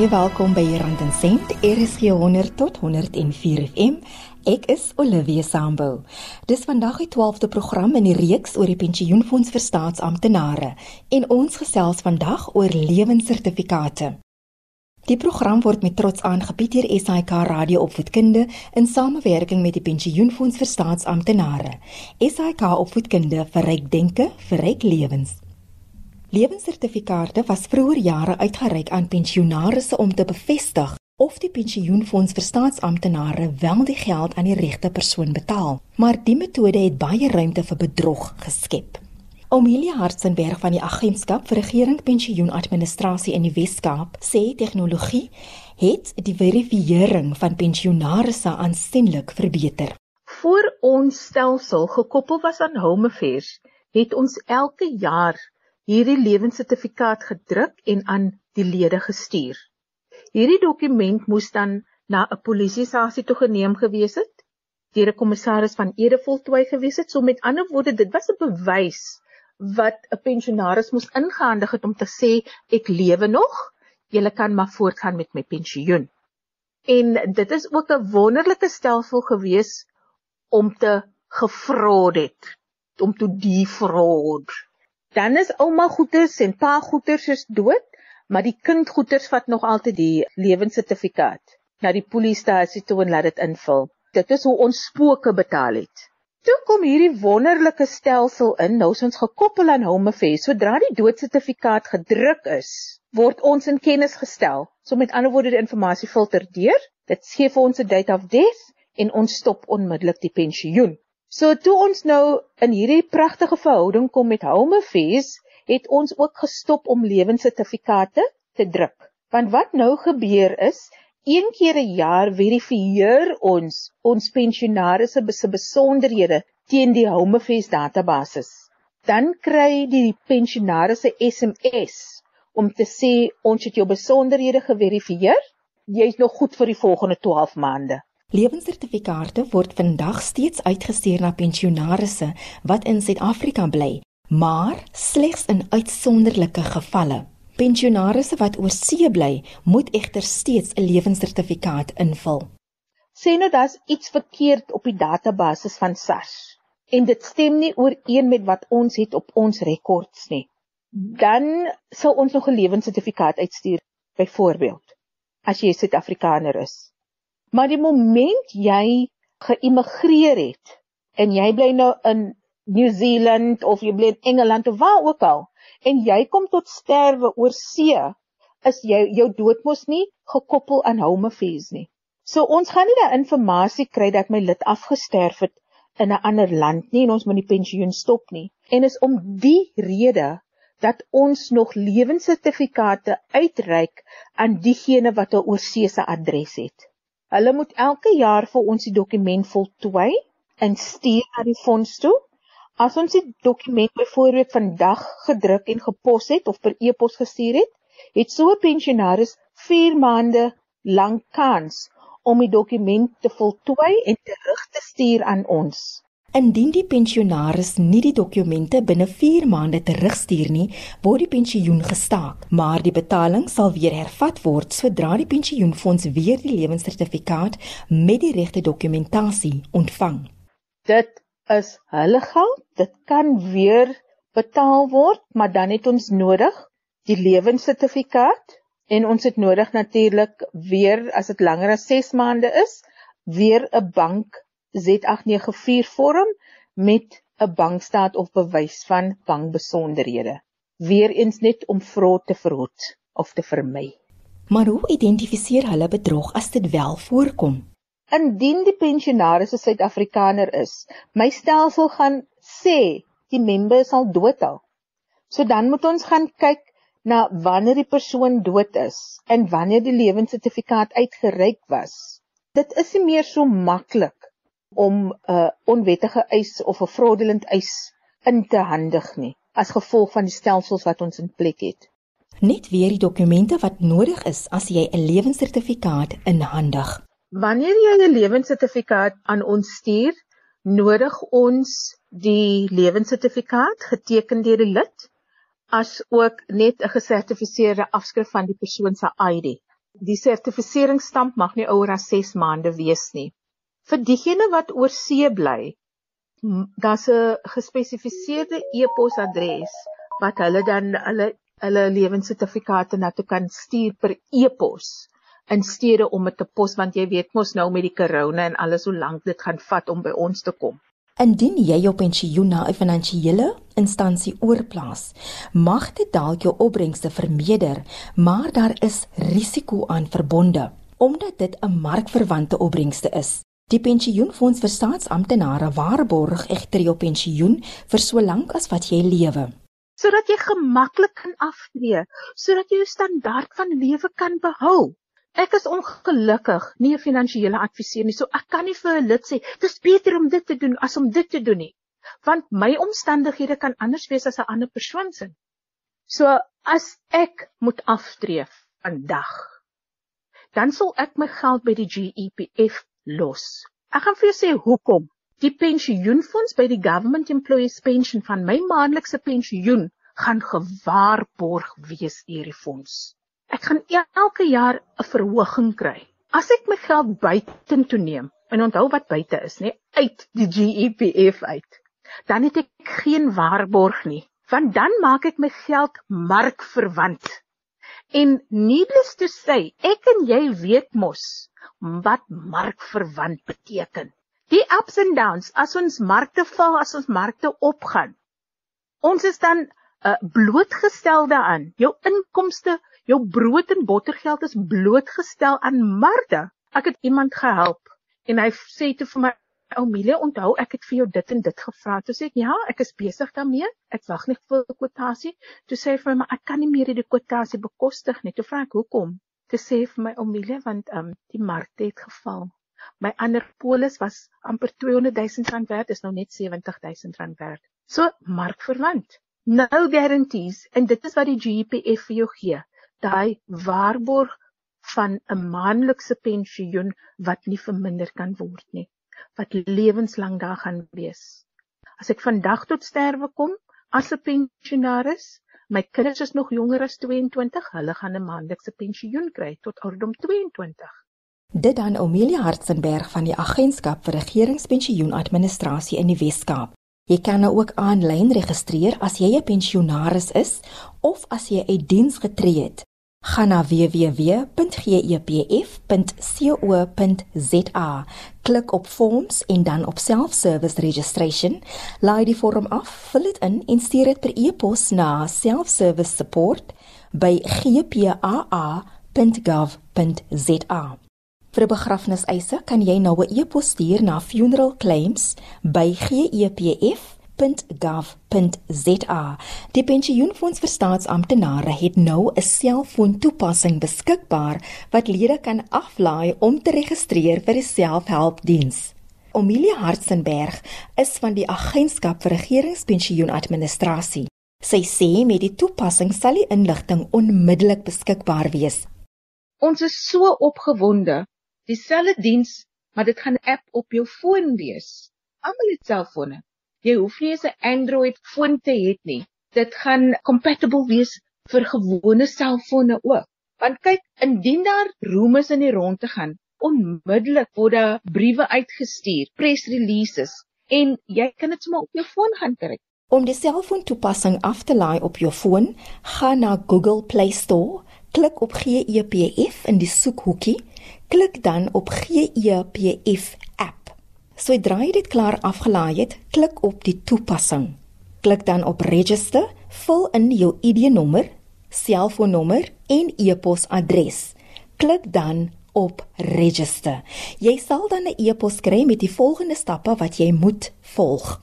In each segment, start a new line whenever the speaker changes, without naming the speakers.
Baie welkom by Rand en Sent, RSG 100 tot 104 FM. Ek is Olivia Sambu. Dis vandag die 12de program in die reeks oor die pensioenfonds vir staatsamptenare en ons gesels vandag oor lewenssertifikate. Die program word met trots aangebied deur SAK Radio Opvoedkunde in samewerking met die Pensioenfonds vir Staatsamptenare. SAK Opvoedkunde vir ryk denke, vir ryk lewens. Lewenssertifikate was vroeër jare uitgereik aan pensionaarsse om te bevestig of die pensioenfonds vir staatsamptenare wel die geld aan die regte persoon betaal. Maar die metode het baie ruimte vir bedrog geskep. Omelia Hartzenberg van die Agentskap vir Regering Pensioenadministrasie in die Wes-Kaap sê tegnologie het die verifisering van pensionaarsse aansienlik verbeter.
Voor ons stelsel gekoppel was aan Home Affairs, het ons elke jaar hierdie lewenssertifikaat gedruk en aan die lede gestuur. Hierdie dokument moes dan na 'n polisiestasie toe geneem gewees het, deur 'n kommissaris van ede voltooi gewees het. So met ander woorde, dit was 'n bewys wat 'n pensionaris moes ingehandig het om te sê ek lewe nog, jy kan maar voortgaan met my pensioen. En dit is ook 'n wonderlike stelsel gewees om te gefraud het, om te defraud dan is ouma goeters en pa goeters is dood, maar die kind goeters vat nog altyd die lewenssertifikaat na die polisiestasie toe en laat dit invul. Dit is hoe ons spooke betaal het. Toe kom hierdie wonderlike stelsel in, nou ons gekoppel aan Home Affairs. Sodra die doodsertifikaat gedruk is, word ons in kennis gestel. So met ander woorde, die inligting filter deur. Dit gee vir ons 'n date of death en ons stop onmiddellik die pensioen. So toe ons nou in hierdie pragtige verhouding kom met Home Affairs, het ons ook gestop om lewenssertifikate te druk. Want wat nou gebeur is, een keer 'n jaar verifieer ons ons pensionaars se besonderhede teen die Home Affairs database. Dan kry die pensionaars 'n SMS om te sê ons het jou besonderhede geverifieer. Jy's nog goed vir die volgende 12 maande.
Lewenssertifikate word vandag steeds uitgestuur na pensionaarsse wat in Suid-Afrika bly, maar slegs in uitsonderlike gevalle. Pensionaarsse wat oor see bly, moet egter steeds 'n lewenssertifikaat invul.
Sê nou daar's iets verkeerd op die database van SARS en dit stem nie ooreen met wat ons het op ons rekords nie. Dan sal ons nog 'n lewenssertifikaat uitstuur byvoorbeeld as jy Suid-Afrikaner is. Maar die moment jy geïmigreer het en jy bly nou in New Zealand of jy bly in Engeland of waar ook al en jy kom tot sterwe oor see, is jy jou dood mos nie gekoppel aan home affairs nie. So ons gaan nie daai inligting kry dat my lid afgesterf het in 'n ander land nie en ons moet die pensioen stop nie. En is om die rede dat ons nog lewenssertifikate uitreik aan diegene wat 'n oorsese adres het. Hulle moet elke jaar vir ons die dokument voltooi en stuur na die fonds toe. As ons die dokument byvoorbeeld vandag gedruk en gepos het of per e-pos gestuur het, het so 'n pensionaris 4 maande lank kans om die dokument te voltooi en terug te stuur aan ons.
Indien die pensionaris nie die dokumente binne 4 maande terugstuur nie, word die pensioen gestaak, maar die betaling sal weer hervat word sodra die pensioenfonds weer die lewenssertifikaat met die regte dokumentasie ontvang.
Dit is hulle geld, dit kan weer betaal word, maar dan het ons nodig die lewenssertifikaat en ons het nodig natuurlik weer as dit langer as 6 maande is, weer 'n bank Z894 vorm met 'n bankstaat of bewys van bankbesonderhede. Weereens net om fraud te verhoed of te vermy.
Maar hoe identifiseer hulle bedrog as dit wel voorkom?
Indien die pensionaris 'n Suid-Afrikaner is, my stelsel gaan sê die member sal dood al. So dan moet ons gaan kyk na wanneer die persoon dood is en wanneer die lewenssertifikaat uitgereik was. Dit is nie meer so maklik om 'n uh, onwettige eis of 'n fraudulent eis in te handig nie as gevolg van die stelsels wat ons in plek het.
Net weer die dokumente wat nodig is as jy 'n lewenssertifikaat inhandig.
Wanneer jy 'n lewenssertifikaat aan ons stuur, nodig ons die lewenssertifikaat geteken deur die lid as ook net 'n gesertifiseerde afskrif van die persoon se ID. Die sertifiseringsstamp mag nie ouer as 6 maande wees nie. Vir diegene wat oor see bly, daar's 'n gespesifiseerde e-posadres wat hulle dan hulle hulle lewenssertifikate na toe kan stuur per e-pos in steede om dit te pos want jy weet mos nou met die korona en alles hoe lank dit gaan vat om by ons te kom.
Indien jy jou pensioen na 'n finansiële instansie oorplaas, mag dit dalk jou opbrengste vermeerder, maar daar is risiko aan verbonde omdat dit 'n markverwante opbrengste is. Die pensioenfonds vir staatsamptenare waarborg egter jou pensioen vir so lank as wat jy lewe,
sodat jy gemaklik kan aftree, sodat jy jou standaard van lewe kan behou. Ek is ongelukkig nie 'n finansiële adviseur nie, so ek kan nie vir 'n lid sê dis beter om dit te doen as om dit te doen nie, want my omstandighede kan anders wees as 'n ander persoon se. So as ek moet aftree vandag, dan sal ek my geld by die GEPF los. Ek gaan vir jou sê hoekom. Die pensioenfonds by die Government Employees Pension van my maandelikse pensioen gaan gewaarborg wees deur die fonds ek gaan elke jaar 'n verhoging kry. As ek my geld buiten toe neem, en onthou wat buite is, nê, uit die GEPF uit, dan het ek geen waarborg nie, want dan maak ek my geld markverwant. En needless to say, ek en jy weet mos wat markverwant beteken. Die ups and downs, as ons markte val, as ons markte opgaan, ons is dan uh, blootgestel daaraan. Jou inkomste Jou brood en bottergeld is blootgestel aan marde. Ek het iemand gehelp en hy sê toe vir my Oumilie, onthou ek het vir jou dit en dit gevra. Toe sê ek, "Ja, ek is besig daarmee. Ek wag net vir die kwotasie." Toe sê hy vir my, "Maar ek kan nie meer die kwotasie bekostig nie." Toe vra ek, "Hoekom?" Toe sê hy vir my, "Oumilie, want um, die markte het geval. My ander polis was amper 200 000 rand werd, is nou net 70 000 rand werd." So, markverwant. No guarantees en dit is wat die GPF vir jou gee daai waarborg van 'n maandelikse pensioen wat nie verminder kan word nie wat lewenslank daar gaan wees. As ek vandag tot sterwe kom as 'n pensionaris, my kinders is nog jonger as 22, hulle gaan 'n maandelikse pensioen kry tot ouderdom 22.
Dit dan Amelia Hartzenberg van die Agentskap vir Regeringspensioenadministrasie in die Wes-Kaap. Jy kan nou ook aanlyn registreer as jy 'n pensionaris is of as jy uit diens getree het gaan na www.gepf.co.za, klik op forms en dan op self-service registration, laai die vorm af, vul dit in en stuur dit per e-pos na self-service-support@gpaa.gov.za. Vir begrafniseise kan jy nou 'n e-pos stuur na funeralclaims@gepf.co.za pensioen.gov.za. Die pensioenfonds vir staatsamptenare het nou 'n selfoon-toepassing beskikbaar wat lede kan aflaai om te registreer vir die selfhelpdiens. Omilia Hartzenberg is van die Agentskap vir Regeringspensioenadministrasie. Sy sê met die toepassing sal die inligting onmiddellik beskikbaar wees.
Ons is so opgewonde. Dieselfde diens, maar dit gaan 'n app op jou foon wees. Almal het selfone. Jy hoef nie 'n Android foon te hê nie. Dit gaan compatible wees vir gewone selfone ook. Want kyk, indien daar roemes in die rond te gaan, onmiddellik word daar briewe uitgestuur, press releases en jy kan dit sommer op jou foon gaan kry.
Om die selfoon toepassing af te laai op jou foon, gaan na Google Play Store, klik op GEPF in die soekhoekie, klik dan op GEPF app. Sodra jy dit klaar afgelaai het, klik op die toepassing. Klik dan op register, vul in jou ID-nommer, selfoonnommer en e-posadres. Klik dan op register. Jy sal dan 'n e-pos kry met die volgende stappe wat jy moet volg.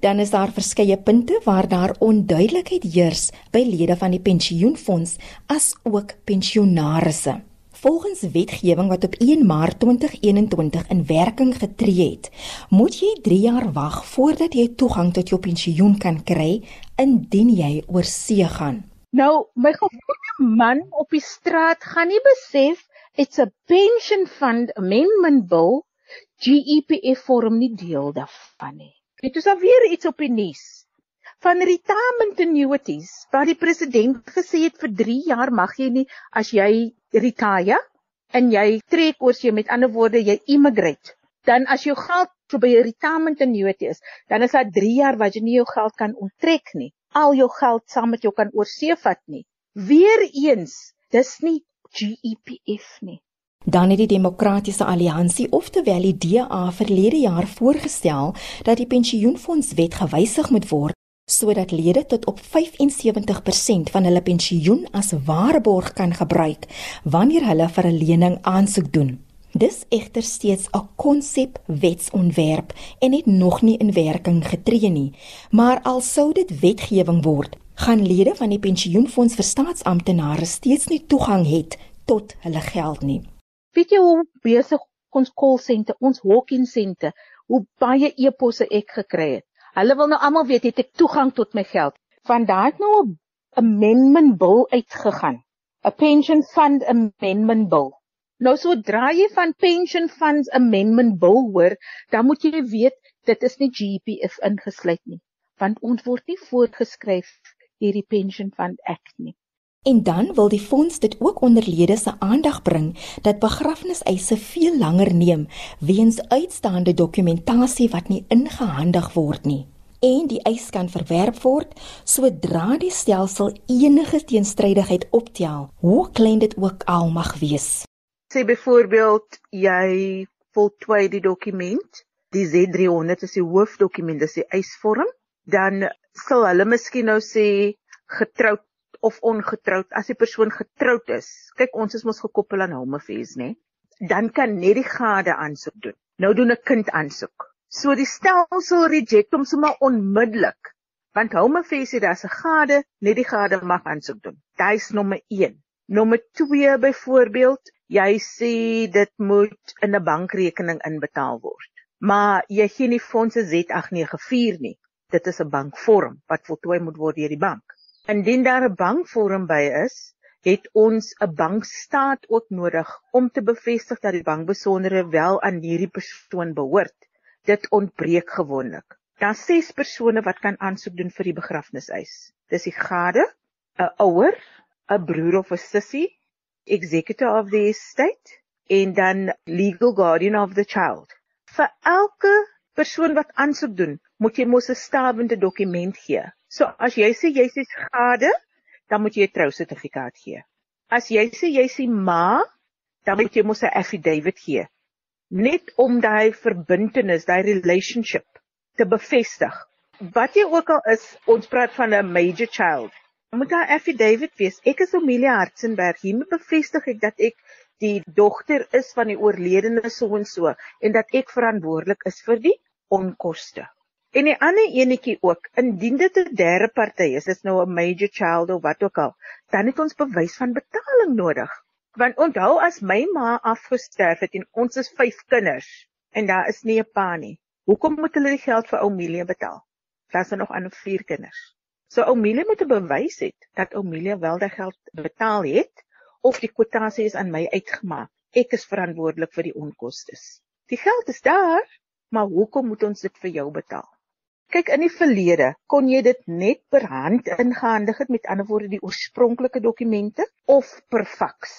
Dan is daar verskeie punte waar daar onduidelikheid heers by lede van die pensioenfonds as ook pensionarisse. Volgens wetgewing wat op 1 Maart 2021 in werking getree het, moet jy 3 jaar wag voordat jy toegang tot jou pensioen kan kry indien jy oor see gaan.
Nou, my gewone man op die straat gaan nie besef it's a pension fund amendment bill GEPF vorm nie deel daarvan nie. Dit is alweer iets op die nuus. Van retirement annuities waar die president gesê het vir 3 jaar mag jy nie as jy retire en jy trek oor jy met ander woorde jy immigrate. Dan as jou geld so by retirement annuity is dan is dit 3 jaar wat jy nie jou geld kan onttrek nie. Al jou geld saam met jou kan oorsee vat nie weereens dis nie GEPF nie.
Dan het die Demokratiese Alliansie, oftewel die DA, verlede jaar voorgestel dat die pensioenfondswet gewysig moet word sodat lede tot op 75% van hulle pensioen as waarborg kan gebruik wanneer hulle vir 'n lening aansoek doen. Dis egter steeds 'n konsep wetsontwerp en het nog nie in werking getree nie, maar al sou dit wetgewing word, gaan lede van die pensioenfonds vir staatsamptenare steeds nie toegang hê tot hulle geld nie.
Weet jy hoe besig ons call center, ons walk-in center, hoe baie e-posse ek gekry het. Hulle wil nou almal weet het ek toegang tot my geld. Van daai het nou 'n amendment bill uitgegaan. 'n Pension Fund Amendment Bill. Nou sodra jy van Pension Funds Amendment Bill hoor, dan moet jy weet dit is nie GPF ingesluit nie, want ons word nie voorgeskryf deur die Pension Fund Act nie.
En dan wil die fonds dit ook onder lede se aandag bring dat begrafniseise veel langer neem weens uitstaande dokumentasie wat nie ingehandig word nie. En die eis kan verwerp word sodra die stelsel enige teenstrydigheid optel, hoe klein dit ook al mag wees.
Sê byvoorbeeld jy voltooi die dokument, die Z300 is die hoofdokument, dis die eisvorm, dan sal hulle miskien nou sê getroud of ongetroud as die persoon getroud is. Kyk, ons is mos gekoppel aan home affairs, né? Dan kan net die gade aansoek doen. Nou doen 'n kind aansoek. So die stelsel reject hom sommer onmiddellik. Want home affairs sê daar's 'n gade, net die gade mag aansoek doen. Dit is nommer 1. Nommer 2 byvoorbeeld, jy sê dit moet in 'n bankrekening inbetaal word. Maar jy gee nie fondse Z894 nie. Dit is 'n bankvorm wat voltooi moet word deur die bank. Indien daar 'n bankvorm by is, het ons 'n bankstaat ook nodig om te bevestig dat die bankbesonderhede wel aan hierdie persoon behoort. Dit ontbreek gewoonlik. Daar's ses persone wat kan aansoek doen vir die begrafniseis. Dis die gade, 'n ouer, 'n broer of 'n sussie, executor of the estate en dan legal guardian of the child. Vir elke persoon wat aansoek doen, moet jy mos 'n stawende dokument gee. So as jy sê jy is gade, dan moet jy 'n trousertifikaat gee. As jy sê jy is ma, dan moet jy mos 'n affidavit gee. Net om daai verbintenis, daai relationship te bevestig. Wat jy ook al is, ons praat van 'n major child. Moet daai affidavit wees. Ek is Amelia Hartzenberg. Hier moet bevestig ek dat ek die dogter is van die oorledene so en so en dat ek verantwoordelik is vir die onkoste. En die ander enetjie ook, indien dit 'n derde party is, dis nou 'n major child of wat ook al, dan het ons bewys van betaling nodig. Want onthou as my ma afgesterf het en ons is 5 kinders en daar is nie 'n pa nie, hoekom moet hulle die geld vir Oumelia betaal? Daar's er nog ander 4 kinders. So Oumelia moet bewys het dat Oumelia wel daai geld betaal het of die kwotasie is aan my uitgemaak. Ek is verantwoordelik vir die onkoste. Die geld is daar, maar hoekom moet ons dit vir jou betaal? Kyk in die verlede kon jy dit net per hand ingehandig het met ander woorde die oorspronklike dokumente of per faks.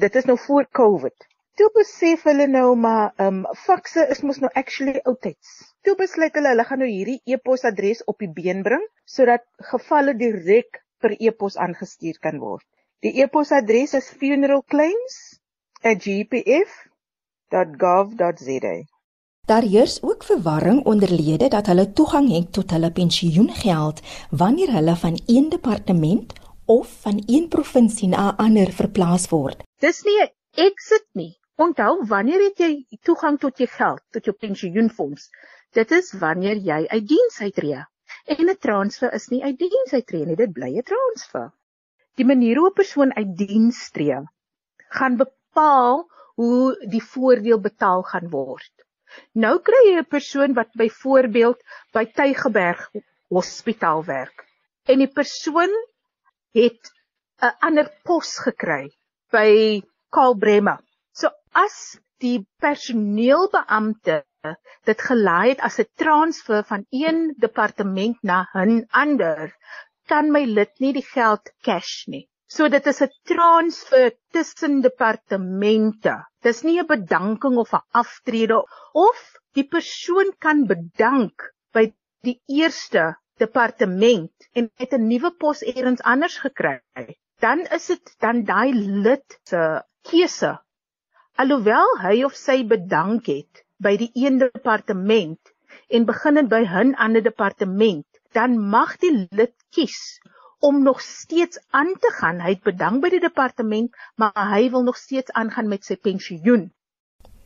Dit is nou voor Covid. Toe besef hulle nou maar ehm um, fakse is mos nou actually oudtyds. Toe besluit hulle hulle gaan nou hierdie e-posadres op die been bring sodat gevalle direk per e-pos aangestuur kan word. Die e-posadres is funeralclaims@gpf.gov.za.
Daar heers ook verwarring onder lede dat hulle toegang het tot hulle pensioengeld wanneer hulle van een departement of van een provinsie na 'n ander verplaas word.
Dis nie 'n exit nie. Onthou, wanneer het jy toegang tot jou geld, tot jou pensioenfonds? Dit is wanneer jy uit diens uittreë. En 'n transfer is nie uit diens uittreë nie, dit bly 'n transfer. Die manier hoe 'n persoon uit diens tree, gaan bepaal hoe die voordeel betaal gaan word. Nou kry jy 'n persoon wat byvoorbeeld by Tygerberg Hospitaal werk en die persoon het 'n ander pos gekry by Karl Bremer. So as die personeelbeampte dit gelaai het as 'n transfer van een departement na 'n ander, kan my lid nie die geld cash nie. So dit is 'n transfer tussen departemente. Dis nie 'n bedanking of 'n aftrede of die persoon kan bedank by die eerste departement en het 'n nuwe pos elders anders gekry. Dan is dit dan daai lid se keuse. Alhoewel hy of sy bedank het by die een departement en begin by 'n ander departement, dan mag die lid kies om nog steeds aan te gaan. Hy het bedank by die departement, maar hy wil nog steeds aangaan met sy pensioen.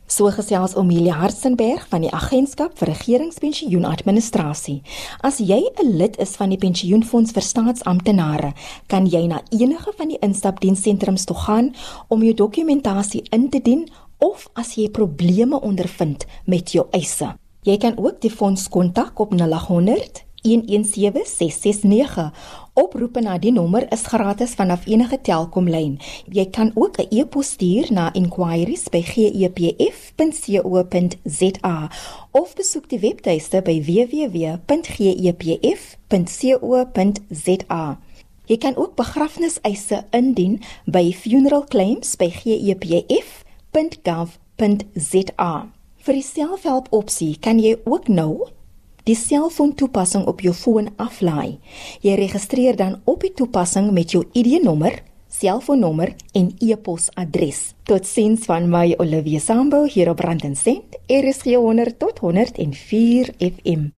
So gesels Omelia Hartzenberg van die Agentskap vir Regeringspensioenadministrasie. As jy 'n lid is van die Pensioenfonds vir Staatsamptenare, kan jy na enige van die instapdienssentrums toe gaan om jou dokumentasie in te dien of as jy probleme ondervind met jou eise. Jy kan ook die fonds kontak op 0800 117669. Oproepe na die nommer is gratis vanaf enige Telkom lyn. Jy kan ook 'n e-pos stuur na inquiries@gepf.co.za of besoek die webtuiste by www.gepf.co.za. Jy kan ook begrafniseise indien by funeralclaims@gepf.gov.za. Vir die selfhelp opsie kan jy ook nou die selfoontoepassing op jou foon aflaai. Jy registreer dan op die toepassing met jou ID-nommer, selfoonnommer en e-posadres. Totsiens van my Olivia Sambo hier op Rand en Sent. Is 100 tot 104 FM.